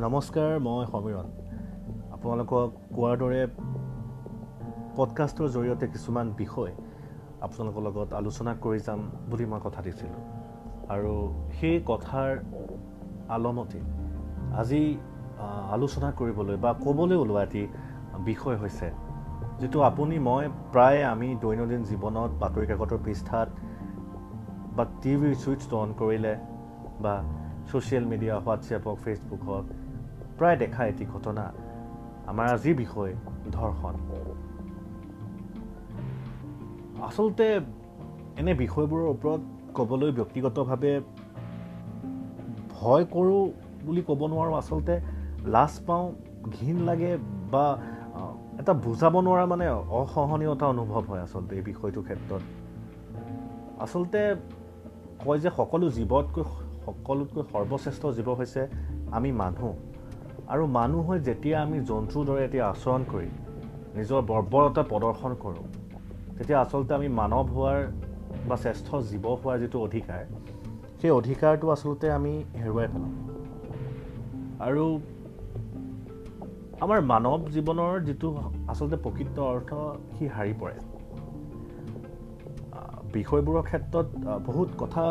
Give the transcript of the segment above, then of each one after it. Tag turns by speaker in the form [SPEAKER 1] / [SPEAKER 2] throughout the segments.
[SPEAKER 1] হয় নমস্কাৰ মই সমীৰণ আপোনালোকক কোৱাৰ দৰে পডকাষ্টৰ জৰিয়তে কিছুমান বিষয় আপোনালোকৰ লগত আলোচনা কৰি যাম বুলি মই কথা দিছিলোঁ। আৰু সেই কথাৰ আলমতে আজি আলোচনা কৰিবলৈ বা ক'বলৈ ওলোৱা এটি বিষয় হৈছে যিটো আপুনি মই প্ৰায় আমি দৈনন্দিন জীৱনত বাতৰি কাকতৰ পৃষ্ঠাত বা টিভিৰ ছুইচটো অন কৰিলে বা ছ'চিয়েল মিডিয়া হোৱাটছএপ হওক ফেচবুক হওক প্ৰায় দেখা এটি ঘটনা আমাৰ আজিৰ বিষয় ধৰ্ষণ। আচলতে এনে বিষয়বোৰৰ ওপৰত ক'বলৈ ব্যক্তিগতভাৱে ভয় কৰোঁ বুলি ক'ব নোৱাৰোঁ। আচলতে লাজ পাওঁ ঘিণ লাগে বা এটা বুজাব নোৱাৰা মানে অসহনীয়তা অনুভৱ হয় আচলতে এই বিষয়টোৰ ক্ষেত্ৰত। আচলতে কয় যে সকলো জীৱতকৈ সকলোতকৈ সৰ্বশ্ৰেষ্ঠ জীৱ হৈছে আমি মানুহ। আৰু মানুহ যেতিয়া আমি জন্তুৰ দৰে এতিয়া আচৰণ কৰি নিজৰ বৰ্বৰতা প্ৰদৰ্শন কৰোঁ তেতিয়া আচলতে আমি মানৱ হোৱাৰ বা শ্ৰেষ্ঠ জীৱ হোৱাৰ যিটো অধিকাৰ সেই অধিকাৰটো আচলতে আমি হেৰুৱাই পেলাওঁ। আৰু আমাৰ মানৱ জীৱনৰ যিটো আচলতে প্ৰকৃত অৰ্থ সি হাৰি পৰে। বিষয়বোৰৰ ক্ষেত্ৰত বহুত কথা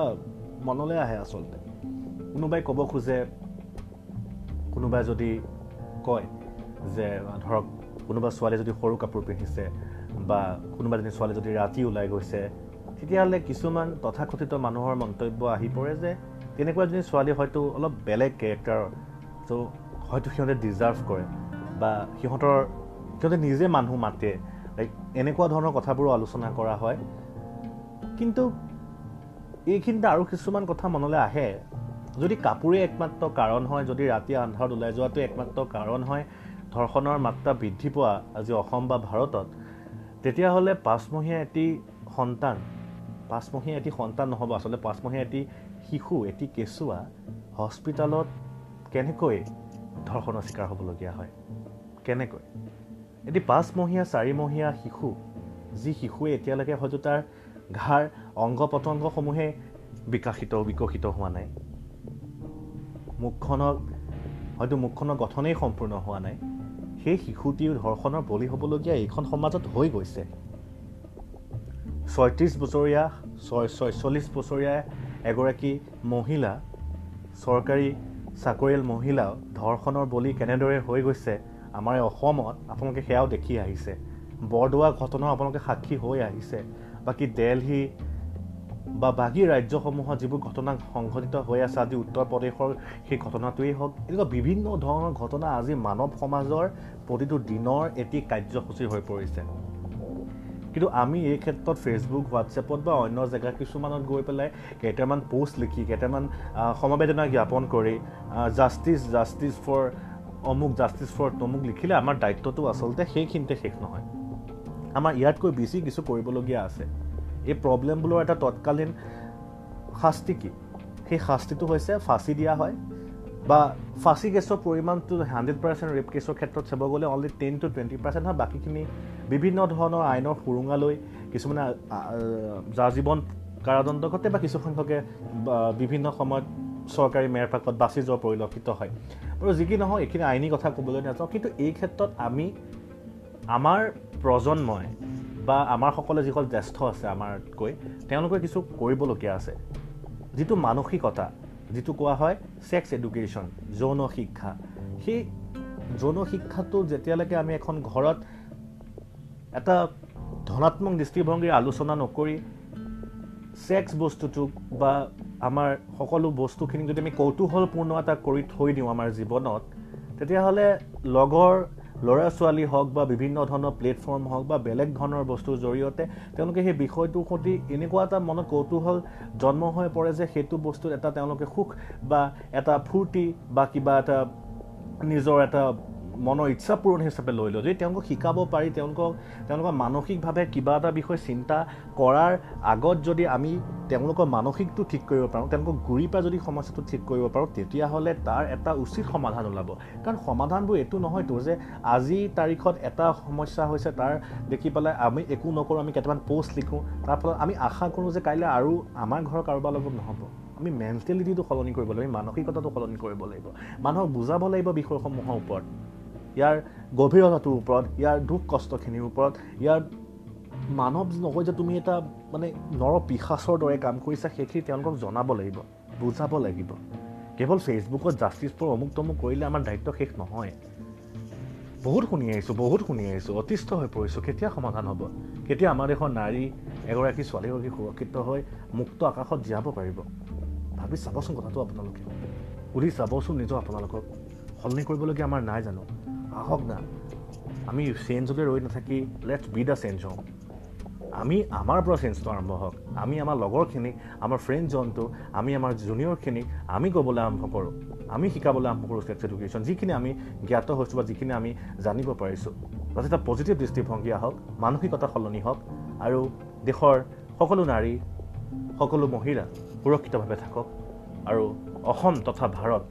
[SPEAKER 1] মনলৈ আহে আচলতে। কোনোবাই ক'ব খোজে কোনোবাই যদি কয় যে ধৰক কোনোবা ছোৱালী যদি সৰু কাপোৰ পিন্ধিছে বা কোনোবা এজনী ছোৱালী যদি ৰাতি ওলাই গৈছে তেতিয়াহ'লে কিছুমান তথাকথিত মানুহৰ মন্তব্য আহি পৰে যে তেনেকুৱা এজনী ছোৱালী হয়তো অলপ বেলেগ কেৰেক্টাৰৰ ত' হয়তো সিহঁতে ডিজাৰ্ভ কৰে বা সিহঁতৰ সিহঁতে নিজে মানুহ মাতে। লাইক এনেকুৱা ধৰণৰ কথাবোৰো আলোচনা কৰা হয়। কিন্তু এইখিনিতে আৰু কিছুমান কথা মনলৈ আহে। যদি কাপোৰেই একমাত্ৰ কাৰণ হয় যদি ৰাতি আন্ধাৰত ওলাই যোৱাটোৱে একমাত্ৰ কাৰণ হয় ধৰ্ষণৰ মাত্ৰা বৃদ্ধি পোৱা আজি অসম বা ভাৰতত তেতিয়াহ'লে পাঁচমহীয়া এটি সন্তান পাঁচমহীয়া এটি সন্তান নহ'ব। আচলতে পাঁচমহীয়া এটি শিশু এটি কেঁচুৱা হস্পিটেলত কেনেকৈ ধৰ্ষণৰ চিকাৰ হ'বলগীয়া হয়? কেনেকৈ? এটি পাঁচমহীয়া চাৰিমহীয়া শিশু যি শিশুৱে এতিয়ালৈকে হয়তো তাৰ ঘাৰ অংগ পতংগসমূহে বিকাশিত বিকশিত হোৱা নাই। মুখখনক হয়তো মুখখনৰ গঠনেই সম্পূৰ্ণ হোৱা নাই। সেই শিশুটিও ধৰ্ষণৰ বলি হ'বলগীয়া এইখন সমাজত হৈ গৈছে। ছয়ত্ৰিছ বছৰীয়া ছয় ছয়চল্লিছ বছৰীয়া এগৰাকী মহিলা চৰকাৰী চাকৰিয়াল মহিলাও ধৰ্ষণৰ বলি কেনেদৰে হৈ গৈছে আমাৰ অসমত আপোনালোকে সেয়াও দেখি আহিছে। বৰদোৱা ঘটনাও আপোনালোকে সাক্ষী হৈ আহিছে। বাকী দেলহি বা বাকী ৰাজ্যসমূহত যিবোৰ ঘটনা সংঘটিত হৈ আছে আজি উত্তৰ প্ৰদেশৰ সেই ঘটনাটোৱেই হওক এনেকুৱা বিভিন্ন ধৰণৰ ঘটনা আজি মানৱ সমাজৰ প্ৰতিটো দিনৰ এটি কাৰ্যসূচী হৈ পৰিছে। কিন্তু আমি এই ক্ষেত্ৰত ফেচবুক হোৱাটছএপত বা অন্য জেগা কিছুমানত গৈ পেলাই কেইটামান পষ্ট লিখি কেইটামান সমবেদনা জ্ঞাপন কৰি জাষ্টিছ জাষ্টিছ ফৰ অমুক জাষ্টিছ ফৰ তমুক লিখিলে আমাৰ দায়িত্বটো আচলতে সেইখিনিতে শেষ নহয়। আমাৰ ইয়াতকৈ বেছি কিছু কৰিবলগীয়া আছে। এই প্ৰব্লেমবোৰৰ এটা তৎকালীন শাস্তি কি? সেই শাস্তিটো হৈছে ফাঁচি দিয়া হয় বা ফাঁচি কেছৰ পৰিমাণটো হাণ্ড্ৰেড পাৰ্চেণ্ট ৰেপ কেছৰ ক্ষেত্ৰত চাব গ'লে only ten two twenty percent হয়। বাকীখিনি বিভিন্ন ধৰণৰ আইনৰ সুৰুঙা লৈ কিছুমানে যা জীৱন কাৰাদণ্ড ঘটে বা কিছুসংখ্যকে বিভিন্ন সময়ত চৰকাৰী মেৰপাকত বাচি যোৱা পৰিলক্ষিত হয়। আৰু যি কি নহয় এইখিনি আইনী কথা ক'বলৈ নাযাওঁ। কিন্তু এই ক্ষেত্ৰত আমি আমাৰ প্ৰজন্মই বা আমাৰ সকলে যিসকল জ্যেষ্ঠ আছে আমাতকৈ তেওঁলোকে কিছু কৰিবলগীয়া আছে। যিটো মানসিকতা যিটো কোৱা হয় ছেক্স এডুকেশ্যন যৌন শিক্ষা। সেই যৌন শিক্ষাটো যেতিয়ালৈকে আমি এখন ঘৰত এটা ধনাত্মক দৃষ্টিভংগীৰ আলোচনা নকৰি ছেক্স বস্তুটোক বা আমাৰ সকলো বস্তুখিনি যদি আমি কৌতূহলপূৰ্ণ এটা কৰি থৈ দিওঁ আমাৰ জীৱনত তেতিয়াহ'লে লগৰ ল'ৰা ছোৱালী হওক বা বিভিন্ন ধৰণৰ প্লেটফৰ্ম হওক বা বেলেগ ধৰণৰ বস্তুৰ জৰিয়তে তেওঁলোকে সেই বিষয়টোৰ সৈতে এনেকুৱা এটা মনত কৌতূহল জন্ম হৈ পৰে যে সেইটো বস্তুত এটা তেওঁলোকে সুখ বা এটা ফূৰ্তি বা কিবা এটা নিজৰ এটা মনৰ ইচ্ছা পূৰণ হিচাপে লৈ লয়। যদি তেওঁলোকক শিকাব পাৰি তেওঁলোকক তেওঁলোকৰ মানসিকভাৱে কিবা এটা বিষয় চিন্তা কৰাৰ আগত যদি আমি তেওঁলোকৰ মানসিকটো ঠিক কৰিব পাৰোঁ তেওঁলোকক গুৰিৰ পৰা যদি সমস্যাটো ঠিক কৰিব পাৰোঁ তেতিয়াহ'লে তাৰ এটা উচিত সমাধান ওলাব। কাৰণ সমাধানবোৰ এইটো নহয়তো যে আজি তাৰিখত এটা সমস্যা হৈছে তাৰ দেখি পেলাই আমি একো নকৰোঁ আমি কেইটামান পষ্ট লিখোঁ তাৰ ফলত আমি আশা কৰোঁ যে কাইলৈ আৰু আমাৰ ঘৰৰ কাৰোবাৰ লগত নহ'ব। আমি মেণ্টেলিটিটো সলনি কৰিব লাগিব আমি মানসিকতাটো সলনি কৰিব লাগিব। মানুহক বুজাব লাগিব বিষয়সমূহৰ ওপৰত। ইয়াৰ গভীৰতাটোৰ ওপৰত ইয়াৰ দুখ কষ্টখিনিৰ ওপৰত ইয়াৰ মানৱ নকয় যে তুমি এটা মানে নৰ পিশাচৰ দৰে কাম কৰিছা সেইখিনি তেওঁলোকক জনাব লাগিব বুজাব লাগিব। কেৱল ফেচবুকত জাষ্টিছ ফৰ অমুক তমুক কৰিলে আমাৰ দায়িত্ব শেষ নহয়। বহুত শুনি আহিছোঁ বহুত শুনি আহিছোঁ অতিষ্ঠ হৈ পৰিছোঁ কেতিয়া সমাধান হ'ব? কেতিয়া আমাৰ দেশৰ নাৰী এগৰাকী ছোৱালীগৰাকী সুৰক্ষিত হৈ মুক্ত আকাশত জীয়াব পাৰিব? ভাবি চাবচোন কথাটো আপোনালোকে। সুধি চাবচোন নিজৰ আপোনালোকক। সলনি কৰিবলগীয়া আমাৰ নাই জানো? আহক না। আমি চেঞ্জলৈ ৰৈ নাথাকি লেটছ বি দ্য চেঞ্জ হওঁ আমি আমাৰ পৰা চেঞ্জটো আৰম্ভ হওক। আমি আমাৰ লগৰখিনিক আমাৰ ফ্ৰেণ্ড জনটো আমি আমাৰ জুনিয়ৰখিনিক আমি ক'বলৈ আৰম্ভ কৰোঁ। আমি শিকাবলৈ আৰম্ভ কৰোঁ ছেক্স এডুকেশ্যন যিখিনি আমি জ্ঞাত হৈছোঁ বা যিখিনি আমি জানিব পাৰিছোঁ। যাতে এটা পজিটিভ দৃষ্টিভংগী আহক মানসিকতা সলনি হওক আৰু দেশৰ সকলো নাৰী সকলো মহিলা সুৰক্ষিতভাৱে থাকক। আৰু অসম তথা ভাৰত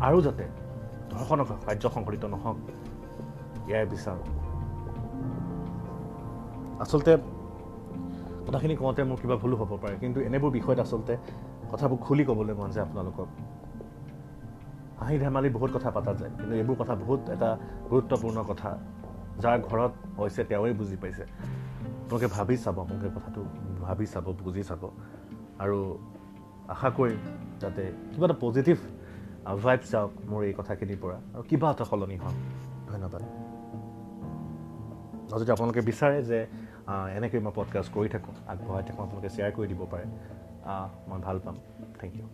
[SPEAKER 1] আৰু যাতে ধৰ্ষণৰ কাৰ্য সংঘটিত নহওক ইয়াৰ বিচাৰোঁ আচলতে কথাখিনি কওঁতে মোৰ কিবা ভুলো হ'ব পাৰে কিন্তু এনেবোৰ বিষয়ত আচলতে কথাবোৰ খুলি ক'বলৈ মন যায় আপোনালোকক হাঁহি ধেমালি বহুত কথা পতা যায় কিন্তু এইবোৰ কথা বহুত এটা গুৰুত্বপূৰ্ণ কথা যাৰ ঘৰত হৈছে তেওঁৱেই বুজি পাইছে আপোনালোকে ভাবি চাব আপোনালোকে কথাটো ভাবি চাব বুজি চাব আৰু আশা কৰিম যাতে কিবা এটা পজিটিভ ভাইব চাওক মোৰ এই কথাখিনিৰ পৰা। আৰু কিবা এটা সলনি হওক ধন্যবাদ। আৰু যদি আপোনালোকে বিচাৰে যে এনেকৈ মই পডকাষ্ট কৰি থাকোঁ আগবঢ়াই থাকোঁ আপোনালোকে শ্বেয়াৰ কৰি দিব পাৰে মই ভাল পাম। Thank U